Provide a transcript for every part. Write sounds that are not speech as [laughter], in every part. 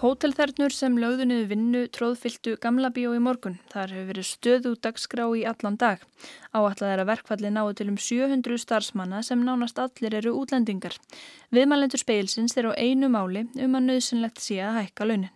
Hótelþernur sem lögðu niður vinnu tróðfylltu gamla bíó í morgun. Þar hefur verið stöðu dagskrá í allan dag. Áallat er að verkfalli náðu til um 700 starfsmanna sem nánast allir eru útlendingar. Viðmælendur speilsins er á einu máli um að nöðsynlegt sé að hækka launin.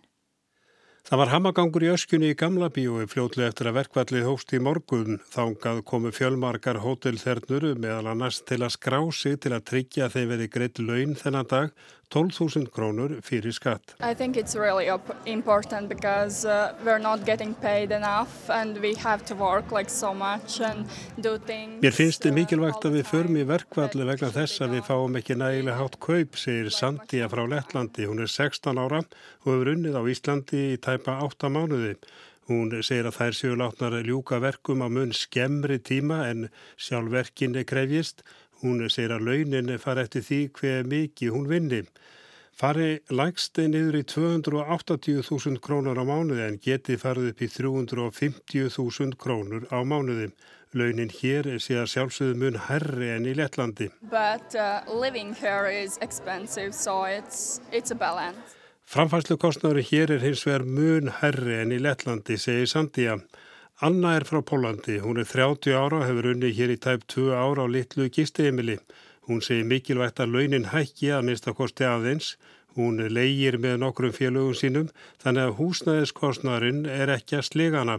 Það var hamagangur í öskunni í gamla bíói fljótlega eftir að verkvallið hóst í morgun. Þángað komu fjölmarkar hótelþernur meðal annars til að skrá sig til að tryggja þeim verið greitt laun þennan dag 12.000 krónur fyrir skatt. I think it's really important because uh, we're not getting paid enough and we have to work like so much and do things. Mér finnst þið uh, mikilvægt að við förum í verkvalli vegna þess að við fáum ekki nægilega hátt kaup, segir Sandía frá Lettlandi. Hún er 16 ára og hefur unnið á Íslandi í tæpa 8 mánuði. Hún segir að þær séu látnar ljúka verkum á mun skemmri tíma en sjálf verkinni krefjist Hún segir að launin fara eftir því hver mikið hún vinni. Fari lægsti niður í 280.000 krónur á mánuði en geti farið upp í 350.000 krónur á mánuði. Launin hér sé að sjálfsögðu mun herri enn í Lettlandi. But uh, living here is expensive so it's, it's a balance. Framfæslu kostnári hér er hins vegar mun herri enn í Lettlandi, segir Sandíja. Anna er frá Pólandi. Hún er 30 ára og hefur unni hér í tæp 2 ára á litlu gistiðemili. Hún segir mikilvægt að launin hækki að mista kosti aðeins. Hún leigir með nokkrum félögum sínum þannig að húsnæðiskostnarinn er ekki að slegana.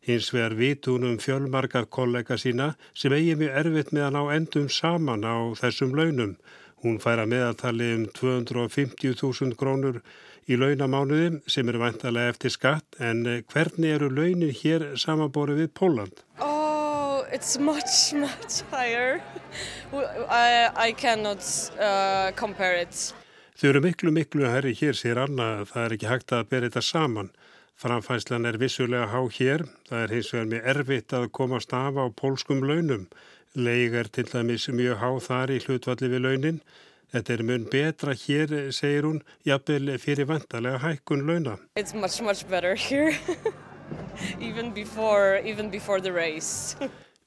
Hins vegar vit hún um fjölmarkar kollega sína sem eigi mjög erfitt með að ná endum saman á þessum launum. Hún fær að meðaltali um 250.000 krónur í launamánuði sem eru vantalega eftir skatt en eh, hvernig eru launin hér samanborið við Póland? Oh, it's much, [laughs] much higher. I, I cannot uh, compare it. Þau eru miklu, miklu herri hér, sér Anna, það er ekki hægt að bera þetta saman. Framfæslan er vissulega há hér, það er hins vegar mjög erfitt að komast af á pólskum launum. Leig er til dæmis mjög há þar í hlutvalli við launin Þetta er mun betra hér, segir hún, jafnvel fyrir vantarlega hækkun launa. It's much, much better here, [laughs] even before, even before the race.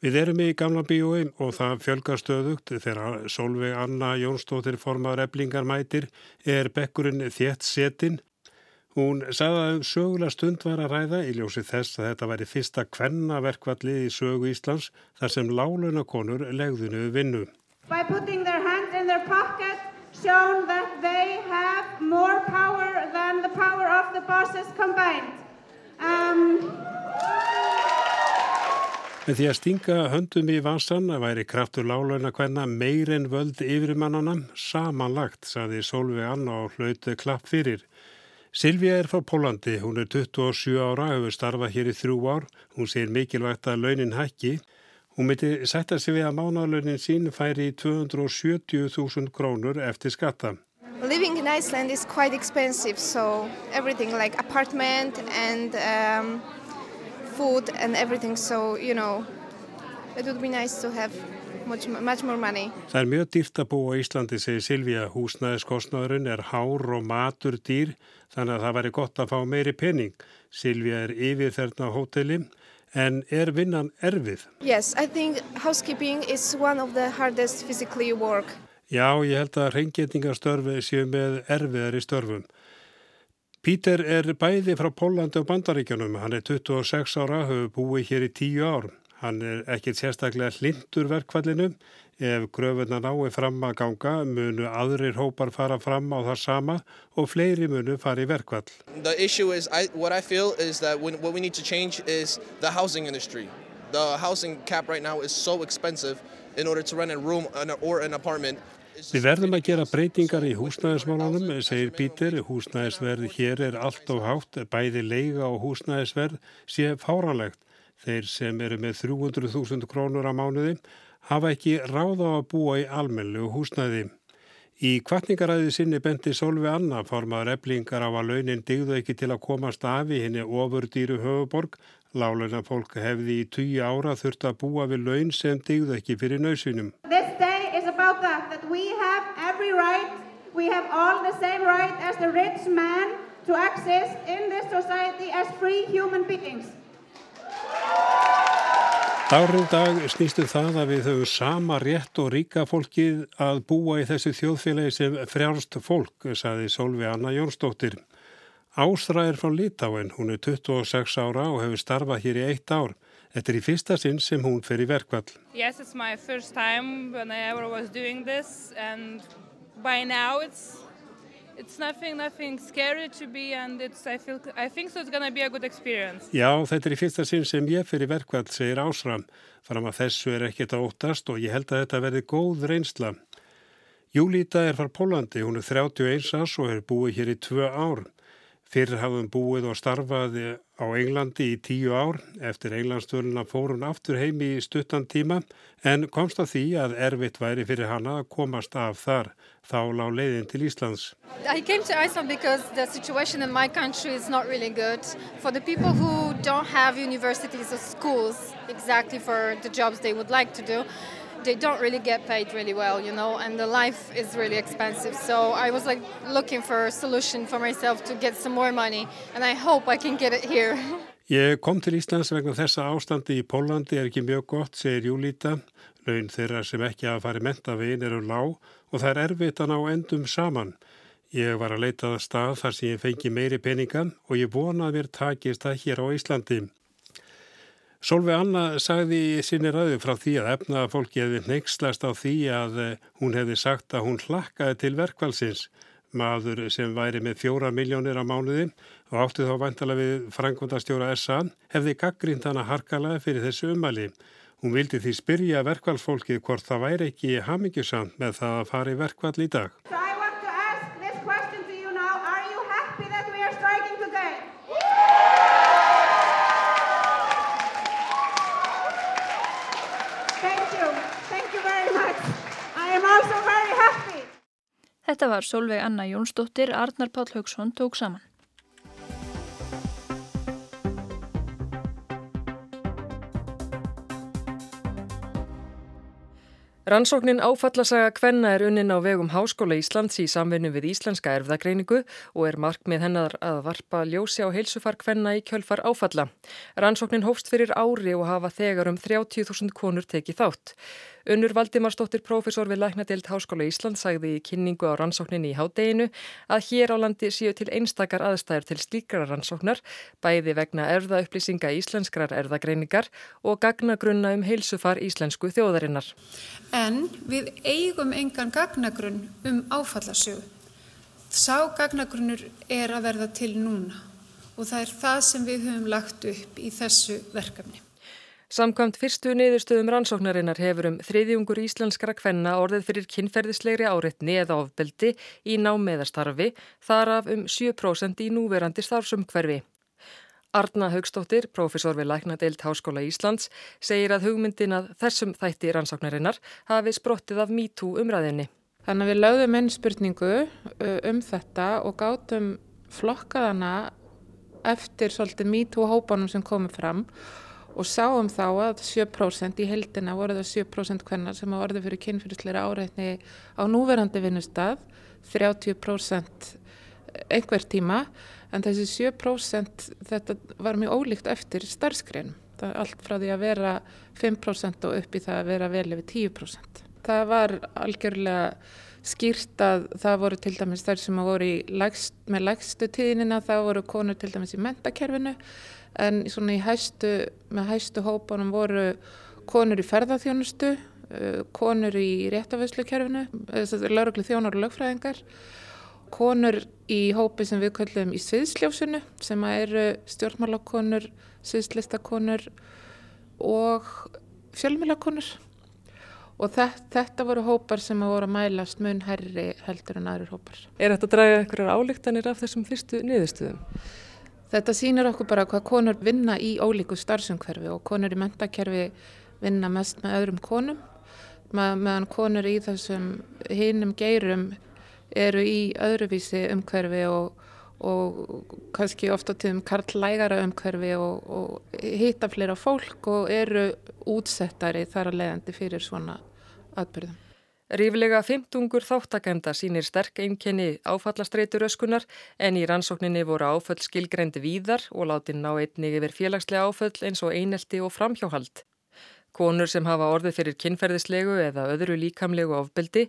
Við erum í gamla bíói og það fjölgar stöðugt þegar Solveig Anna Jónsdóttir formar eblingar mætir er bekkurinn þétt setin. Hún sagði að sögulega stund var að ræða í ljósi þess að þetta væri fyrsta kvennaverkvalli í sögu Íslands þar sem lálaunakonur legðinu vinnu. By putting their pocket shown that they have more power than the power of the bosses combined. Um, Með því að stinga höndum í vansan að væri kraftur lálauna hvenna meir en völd yfirmannana samanlagt, saði Solveig Anna og hlautu klapp fyrir. Silvíja er frá Pólandi, hún er 27 ára, hefur starfað hér í þrjú ár, hún sér mikilvægt að launin hækki Hún myndi sætta sig við að mánalögnin sín færi í 270.000 krónur eftir skatta. Living in Iceland is quite expensive, so everything like apartment and um, food and everything, so you know, it would be nice to have much, much more money. Það er mjög dýrt að búa í Íslandi, segir Silvíja. Húsnæðiskostnaðurinn er hár og matur dýr, þannig að það væri gott að fá meiri penning. Silvíja er yfir þarna á hóteli En er vinnan erfið? Yes, I think housekeeping is one of the hardest physically work. Já, ég held að reyngetningarstörfi séu með erfiðar í störfum. Pítur er bæði frá Pólandi og Bandaríkjanum. Hann er 26 ára, hefur búið hér í 10 ár. Hann er ekkert sérstaklega hlindur verkvallinu Ef gröfunna nái fram að ganga munu aðrir hópar fara fram á það sama og fleiri munu fara í verkvall. The issue is, I, what I feel is that when, what we need to change is the housing industry. The housing cap right now is so expensive in order to rent a room or an apartment. Við verðum að gera breytingar í húsnæðismálunum, segir Pítur. Húsnæðisverð hér er allt of hátt, bæði leiga og húsnæðisverð sé fáranlegt. Þeir sem eru með 300.000 krónur á mánuði hafa ekki ráð á að búa í almennu húsnæði. Í kvartningaræði sinni bendi Solvi Anna formaður eblingar á að launin digðu ekki til að komast af í henni ofurdýru höfuborg. Láleina fólk hefði í tugi ára þurft að búa við laun sem digðu ekki fyrir nausinum. This day is about that, that we have every right, we have all the same right as the rich man to exist in this society as free human beings. Dárið dag snýstu það að við höfum sama rétt og ríka fólkið að búa í þessu þjóðfélagi sem frjálst fólk, saði Solvi Anna Jónsdóttir. Ásra er frá Litáin, hún er 26 ára og hefur starfað hér í eitt ár. Þetta er í fyrsta sinn sem hún fer í verkvall. Yes, it's my first time when I ever was doing this and by now it's nothing nothing feel so. Já, þetta er í fyrsta sinn sem ég í verkvall, segir Ásram. Fram að þessu er ekkert að óttast og ég held að þetta verði góð reynsla. Júlíta er far Pólandi, hún er 31 árs og er búið hér í tvö ár. Fyrir hafðum búið og starfaði á Englandi í tíu ár. Eftir Englandstöðuna fór hún aftur heimi í stuttan tíma en komst að því að erfitt væri fyrir hana að komast af þar. Þá lág leiðin til Íslands. I came to Iceland because the situation in my country is not really good. The people who don't have universities or schools exactly for the jobs they would like to do, they don't really get paid really well, you know, and the life is really expensive. So I was like looking for a solution for myself to get some more money, and I hope I can get it here. [laughs] Ég kom til Íslands vegna þessa ástandi í Pólandi er ekki mjög gott, segir Júlíta. Laun þeirra sem ekki hafa farið mentavegin eru lág og það er erfitt að ná endum saman. Ég var að leita það stað þar sem ég fengi meiri peninga og ég vonaði mér takist það hér á Íslandi. Solveig Anna sagði í sinni ræðu frá því að efnaða fólki hefði neykslast á því að eh, hún hefði sagt að hún hlakkaði til verkvalsins. Maður sem væri með fjóra miljónir á mánuði og átti þá vantala við frangvöndastjóra SA hefði gaggrínt hana harkalega fyrir þessu umæli. Hún vildi því spyrja verkvalsfólki hvort það væri ekki hamingjusamt með það að fara í verkvall í dag. Þetta var Solveig Anna Jónsdóttir, Arnar Páll Haugsson tók saman. Rannsóknin áfallasaga Kvenna er unnin á vegum Háskóla Íslands í samvinnu við Íslenska erfðagreiningu og er markmið hennar að varpa ljósi á heilsufar Kvenna í kjölfar áfalla. Rannsóknin hófst fyrir ári og hafa þegar um 30.000 konur tekið þátt. Unnur Valdimarsdóttir, profesor við Læknadeild Háskóla Ísland, sagði í kynningu á rannsókninni í hádeginu að hér á landi séu til einstakar aðstæður til slíkara rannsóknar, bæði vegna erðaupplýsinga íslenskrar erðagreiningar og gagnagrunna um heilsufar íslensku þjóðarinnar. En við eigum engan gagnagrunn um áfallasögu. Sá gagnagrunnur er að verða til núna og það er það sem við höfum lagt upp í þessu verkefni. Samkvæmt fyrstu niðurstöðum rannsóknarinnar hefur um þriðjungur íslenskara kvenna orðið fyrir kynferðislegri áreitni eða ofbeldi í námeðastarfi, þar af um 7% í núverandi starfsumhverfi. Arna Haugstóttir, profesor við Læknadeild Háskóla Íslands, segir að hugmyndin að þessum þætti rannsóknarinnar hafi sprottið af MeToo umræðinni. Þannig að við lögðum einn spurningu um þetta og gátum flokkaðana eftir svolítið MeToo hópanum sem komið fram og sáum þá að 7% í heldina voru það 7% hvenna sem að orði fyrir kynfyrirsleira áreitni á núverandi vinnustad 30% einhver tíma en þessi 7% þetta var mjög ólíkt eftir starfskrein allt frá því að vera 5% og upp í það að vera vel yfir 10% það var algjörlega skýrt að það voru til dæmis þær sem voru lægst, með lægstu tíðinina það voru konur til dæmis í mentakerfinu en svona í hæstu, með hæstu hópanum voru konur í ferðarþjónustu, uh, konur í réttafæslukerfinu, laurugli þjónar og lögfræðingar, konur í hópi sem við kallum í sviðsljósinu sem eru stjórnmálakonur, sviðslistakonur og fjölmjölakonur og þetta, þetta voru hópar sem voru að mælast mun herri heldur en aðrir hópar. Er þetta að draga einhverjar álíktanir af þessum fyrstu niðurstuðum? Þetta sýnir okkur bara hvað konur vinna í ólíku starfsumhverfi og konur í mentakerfi vinna mest með öðrum konum meðan konur í þessum hinnum geirum eru í öðruvísi umhverfi og, og kannski ofta tíðum karlægara umhverfi og, og hitta fleira fólk og eru útsettari þar að leiðandi fyrir svona atbyrðum. Ríflega 15 þáttakenda sínir sterk einkenni áfallastreitur öskunar en í rannsókninni voru áföll skilgrendi víðar og láti ná einnig yfir félagslega áföll eins og einelti og framhjóhald. Konur sem hafa orðið fyrir kynferðislegu eða öðru líkamlegu ofbeldi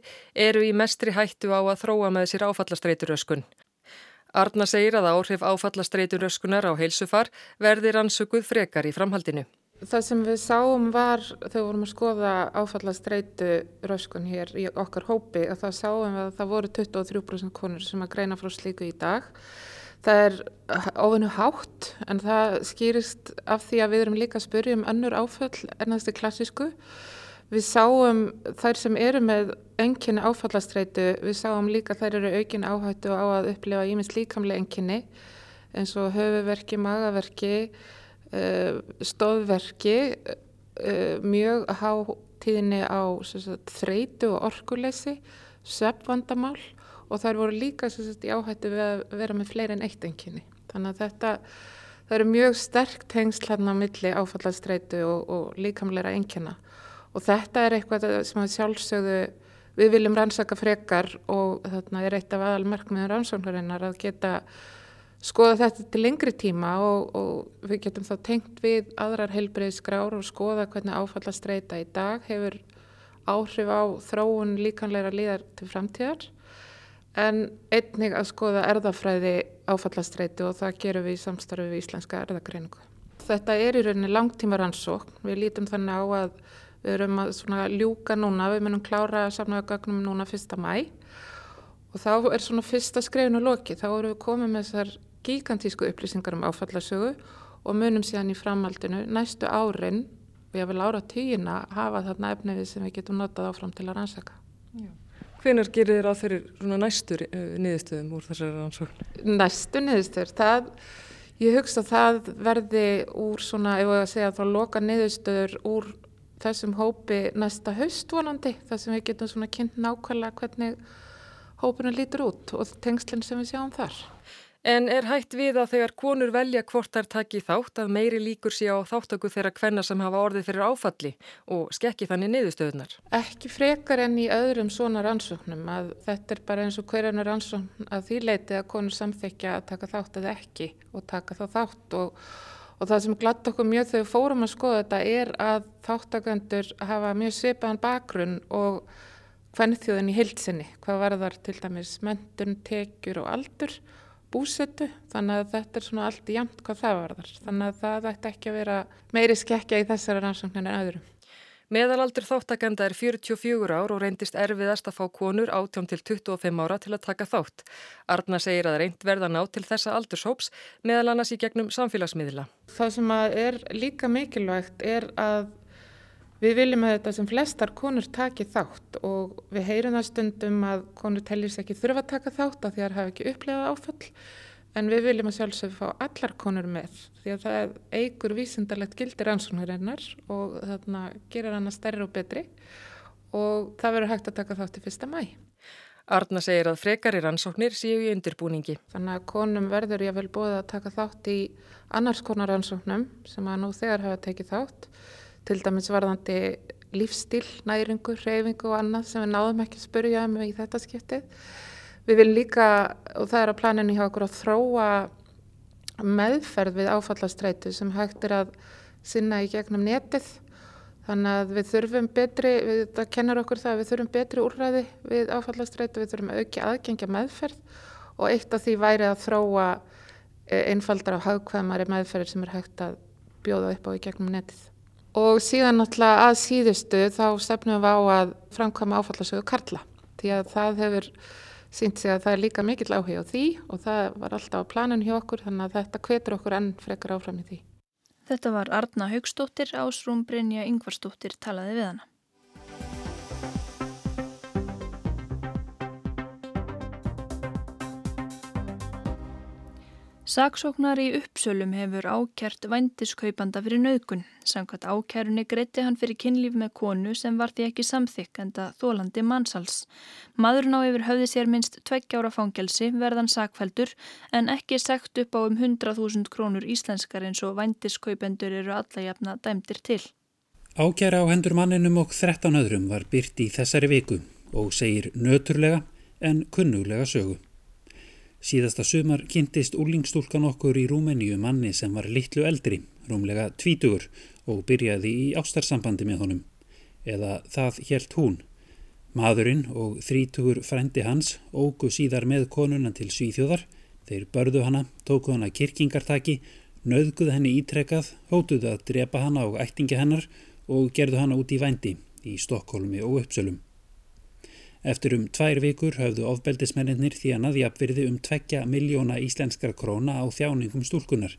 eru í mestri hættu á að þróa með sér áfallastreitur öskun. Arna segir að áhrif áfallastreituröskunar á heilsufar verði rannsökuð frekar í framhaldinu. Það sem við sáum var þegar við vorum að skoða áfallastreitu röskun hér í okkar hópi að það sáum við að það voru 23% konur sem að greina frá slíku í dag. Það er ofinu hátt en það skýrist af því að við erum líka að spyrja um önnur áföll en þessi klassísku. Við sáum þær sem eru með enginni áfallastreitu, við sáum líka þær eru aukin áhættu á að upplifa ímins líkamlega enginni eins og höfuverki, magaverki, stóðverki, eh, mjög há tíðinni á sagt, þreitu og orkuleysi, söpvandamál og þær voru líka sagt, í áhættu við að vera með fleiri en eitt enginni. Þannig að þetta, það eru mjög sterk tengsl hérna á milli áfallastreitu og, og líkamleira engina og þetta er eitthvað sem að sjálfsögðu við viljum rannsaka frekar og þarna er eitt af aðalmarkmiðan rannsóknarinnar að geta skoða þetta til lengri tíma og, og við getum þá tengt við aðrar heilbreyðsgrár og skoða hvernig áfallastreita í dag hefur áhrif á þróun líkanleira líðar til framtíðar en einnig að skoða erðafræði áfallastreitu og það gerum við í samstarfi við Íslenska erðagreiningu. Þetta er í rauninni langtíma rannsókn. Við lítum þannig á að við erum að ljúka núna, við munum klára samnáðagagnum núna fyrsta mæ og þá er svona fyrsta skrefinu loki, þá erum við komið með þessar gigantísku upplýsingar um áfallasögu og munum síðan í framhaldinu næstu árin og ég vil ára tíina hafa þarna efnið sem við getum notað áfram til að rannsaka. Já. Hvenar gerir þér á þeirri næstur uh, niðurstöðum úr þessari rannsókn? Næstu niðurstöður, það, ég hugsa að það verði úr svona, ef ég að segja þá loka niðurstöður úr þessum hópi næsta haustvonandi, þar sem við getum svona kynnt nákvæmlega hvernig hópunum lítur út og tengslinn sem við sjáum þar. En er hægt við að þegar konur velja hvort þær taki þátt að meiri líkur sé á þáttöku þeirra kvenna sem hafa orðið fyrir áfalli? Og skekki þannig niðurstöðunar? Ekki frekar enn í öðrum svona rannsóknum að þetta er bara eins og hverjana rannsókn að því leiti að konur samþekja að taka þátt eða ekki og taka þá þátt. Og, og það sem glatt okkur mjög þegar fórum að skoða þetta er að þáttakandur hafa mjög svipaðan bakgrunn og hvern þjóðin í hilsinni, hvað var þar til dæmis mentun, tekjur og aldur búsetu þannig að þetta er svona allt jæmt hvað það varðar þannig að það ætti ekki að vera meiri skekkja í þessari rannsóknin en öðrum. Meðalaldur þáttakenda er 44 ár og reyndist erfiðast að fá konur átjón til 25 ára til að taka þátt. Arna segir að reynd verða ná til þessa aldurshóps meðal annars í gegnum samfélagsmiðla. Það sem er líka mikilvægt er að Við viljum að þetta sem flestar konur taki þátt og við heyrum það stundum að konur tellir sér ekki þurfa að taka þátt að því að það hafa ekki upplegað áfall en við viljum að sjálfsögðu fá allar konur með því að það eigur vísindarlegt gildir ansóknarinnar og þarna gerir hana stærri og betri og það verður hægt að taka þátt í fyrsta mæ. Arna segir að frekari rannsóknir séu í undirbúningi. Þannig að konum verður ég vel bóða að taka þátt í annars konar rannsóknum sem að nú þegar hafa tekið þátt til dæmis varðandi lífstíl, næringu, reyfingu og annað sem við náðum ekki að spurja um í þetta skiptið. Við viljum líka, og það er á planinu hjá okkur að þróa meðferð við áfallastreitu sem hægt er að sinna í gegnum netið. Þannig að við þurfum betri, við, það kennur okkur það að við þurfum betri úrræði við áfallastreitu, við þurfum auki aðgengja meðferð og eitt af því væri að þróa eh, einfaldar á hagkvæmari meðferðir sem er hægt að bjóða upp á í gegnum netið. Og síðan náttúrulega að síðustu þá stefnum við á að framkvæma áfallasögu Karla því að það hefur sínt sig að það er líka mikill áhug á því og það var alltaf á planun hjá okkur þannig að þetta kvetur okkur enn frekar áfram í því. Þetta var Arna Haugstóttir, Ásrún Brynja Yngvarstóttir talaði við hana. Saksóknar í uppsölum hefur ákjært vændiskaupanda fyrir nöðgun. Samkvæmt ákjærunni greitti hann fyrir kynlíf með konu sem var því ekki samþykkenda þólandi mannsals. Maðurinn á yfir höfði sér minst tveggjára fangelsi verðan sakfældur en ekki sagt upp á um 100.000 krónur íslenskar eins og vændiskaupendur eru alla jafna dæmdir til. Ákjæra á hendur manninum og 13 öðrum var byrt í þessari viku og segir nöturlega en kunnulega sögu. Síðasta sumar kynntist úlingstúlkan okkur í Rúmeníu manni sem var litlu eldri, rúmlega tvítugur og byrjaði í ástarsambandi með honum. Eða það helt hún. Maðurinn og þrítugur frendi hans ógu síðar með konuna til Svíþjóðar Þeir börðu hana, tóku hana kirkingartaki, nöðguð henni ítrekað, hótuðu að drepa hana og ættingi hennar og gerðu hana út í vændi í Stokkólmi og Uppsölum. Eftir um tvær vikur höfðu ofbeldismennir því að naðjapvirði um tvekja miljóna íslenskar króna á þjáningum stúlkunar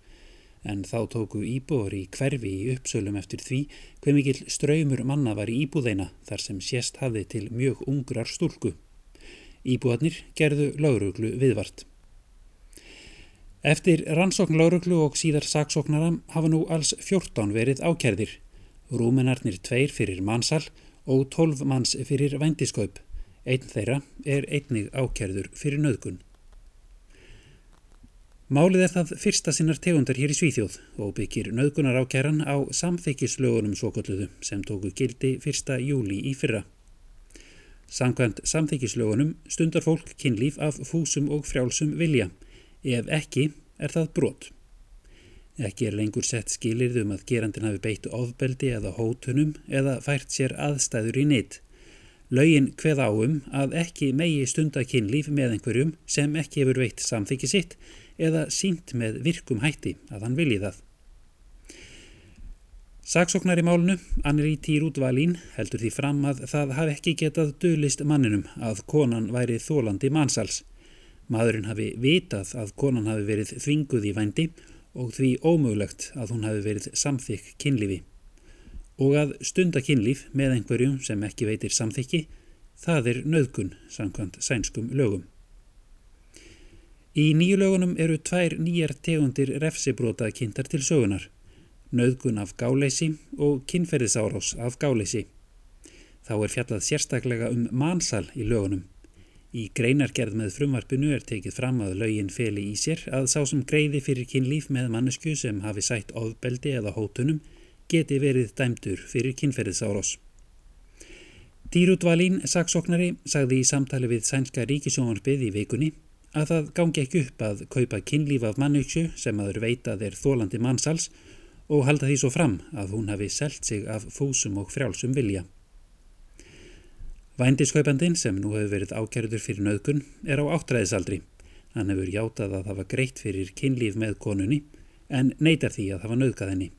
en þá tóku íbúður í hverfi í uppsölum eftir því hver mikil ströymur manna var í íbúðeina þar sem sérst hafði til mjög ungrar stúlku. Íbúðarnir gerðu lauruglu viðvart. Eftir rannsókn lauruglu og síðar saksóknara hafa nú alls 14 verið ákerðir, rúmenarnir tveir fyrir mannsal og 12 manns fyrir vændiskaupp. Einn þeirra er einnig ákerður fyrir nöðgun. Málið er það fyrsta sinnar tegundar hér í Svíþjóð og byggir nöðgunar ákæran á samþykkislögunum svokölluðu sem tóku gildi 1. júli í fyrra. Samkvæmt samþykkislögunum stundar fólk kynlíf af fúsum og frjálsum vilja. Ef ekki er það brot. Ekki er lengur sett skilirðum að gerandin hafi beitt ofbeldi eða hótunum eða fært sér aðstæður í neitt. Laugin hveð áum að ekki megi stundakynlíf með einhverjum sem ekki hefur veitt samþykki sitt eða sínt með virkum hætti að hann vilji það. Saksóknar í málnu, Anneli Týrútvalín, heldur því fram að það hafi ekki getað dölist manninum að konan væri þólandi mannsals. Maðurinn hafi vitað að konan hafi verið þvinguð í vændi og því ómögulegt að hún hafi verið samþykk kynlífi og að stunda kynlíf með einhverjum sem ekki veitir samþykki, það er nöðgun samkvæmt sænskum lögum. Í nýju lögunum eru tvær nýjar tegundir refsibróta kynntar til sögunar, nöðgun af gáleysi og kynferðisárás af gáleysi. Þá er fjallað sérstaklega um mansal í lögunum. Í greinargerð með frumvarpinu er tekið fram að lögin feli í sér að sá sem greiði fyrir kynlíf með mannesku sem hafi sætt ofbeldi eða hótunum geti verið dæmdur fyrir kynferðisárós. Dýrútvalín saksóknari sagði í samtali við sænska ríkisjónvarpið í vikunni að það gangi ekki upp að kaupa kynlíf af mannauksju sem aður veitað er þólandi mannsals og halda því svo fram að hún hafi selt sig af fúsum og frjálsum vilja. Vændiskaupandin sem nú hefur verið ákjörður fyrir nöðgun er á áttræðisaldri. Hann hefur játað að hafa greitt fyrir kynlíf með konunni en neytar því að hafa nöðgað henni.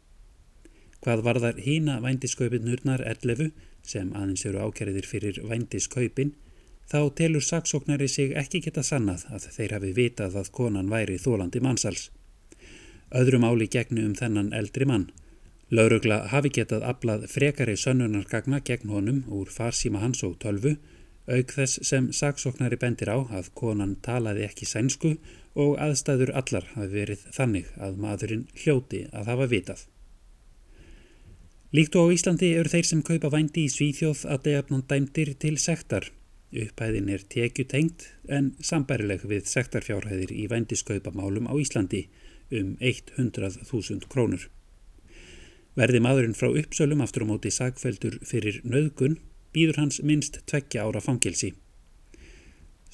Hvað varðar hína vændiskaupinurnar 11 sem aðeins eru ákjæriðir fyrir vændiskaupin þá telur saksóknari sig ekki geta sannað að þeir hafi vitað að konan væri þólandi mannsals. Öðrum áli gegnu um þennan eldri mann. Laurugla hafi getað aflað frekari sönnunarkagna gegn honum úr farsíma hans og tölvu auk þess sem saksóknari bendir á að konan talaði ekki sænsku og aðstæður allar hafi verið þannig að maðurinn hljóti að hafa vitað. Líkt og á Íslandi eru þeir sem kaupa vændi í Svíþjóð að degafnum dæmdir til sektar. Upphæðin er tekjutengt en sambærileg við sektarfjárhæðir í vændiskaupamálum á Íslandi um 100.000 krónur. Verði maðurinn frá uppsölum aftur á móti sagfeldur fyrir nöðgun býður hans minst tveggja ára fangilsi.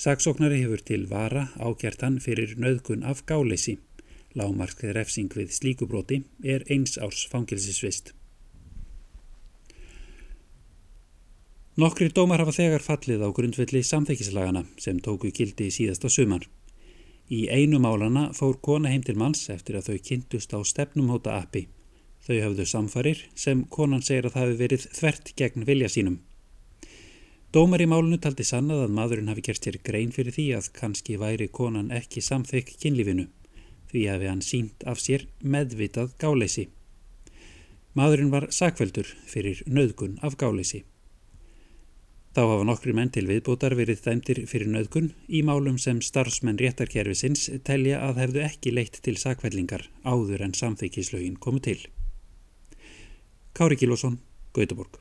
Saksóknari hefur til vara ákjart hann fyrir nöðgun af gáleysi. Lámarkið refsing við slíkubróti er eins árs fangilsisvist. Nokkri dómar hafa þegar fallið á grundvelli samþekkislagana sem tóku gildi í síðasta sumar. Í einu málana fór kona heim til manns eftir að þau kynntust á stefnumhóta appi. Þau hafðu samfarir sem konan segir að það hefði verið þvert gegn vilja sínum. Dómar í málunu taldi sannað að maðurinn hafi gert sér grein fyrir því að kannski væri konan ekki samþekk kynlífinu, því hafi hann sínt af sér meðvitað gáleysi. Maðurinn var sakveldur fyrir nöðgun af gáleysi. Þá hafa nokkri menn til viðbútar verið dæmtir fyrir nöðgun í málum sem starfsmenn réttarkerfisins telja að hefðu ekki leitt til sakvellingar áður en samþykkislaugin komu til. Kári Kílosson, Gautaborg.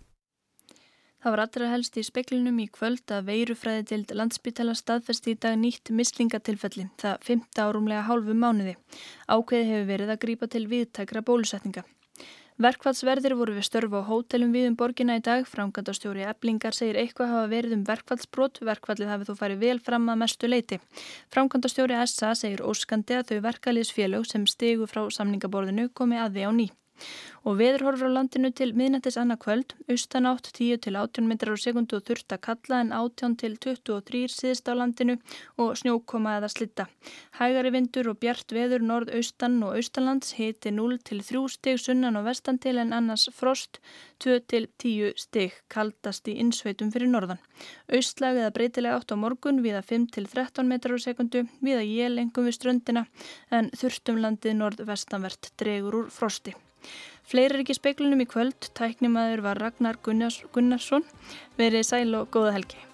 Það var allra helst í speklinum í kvöld að veirufræði til landsbytala staðfesti í dag nýtt mislingatilfelli, það 5 árumlega hálfu mánuði. Ákveði hefur verið að grípa til viðtækra bólusetninga. Verkfallsverðir voru við störfu á hótelum við um borgina í dag. Framkvæmdastjóri Eblingar segir eitthvað hafa verið um verkfallsbrot. Verkfallið hafi þó farið vel fram að mestu leiti. Framkvæmdastjóri SA segir óskandi að þau verkaliðsfélög sem stegu frá samningaborðinu komi að því á ný. Og veðurhorfur á landinu til miðnættis annað kvöld, austanátt 10 til 18 metrar á sekundu og þurft að kalla en 18 til 23 síðst á landinu og snjókoma eða slitta. Hægari vindur og bjart veður norð-austan og austalands hiti 0 til 3 stig sunnan og vestan til en annars frost 2 til 10 stig kaldast í innsveitum fyrir norðan. Austlag eða breytilega átt á morgun viða 5 til 13 metrar á sekundu, viða jél engum við ströndina en þurftum landið norð-vestanvert dregur úr frosti. Fleiri er ekki speiklunum í kvöld, tæknimaður var Ragnar Gunnars, Gunnarsson, verið sæl og góða helgi.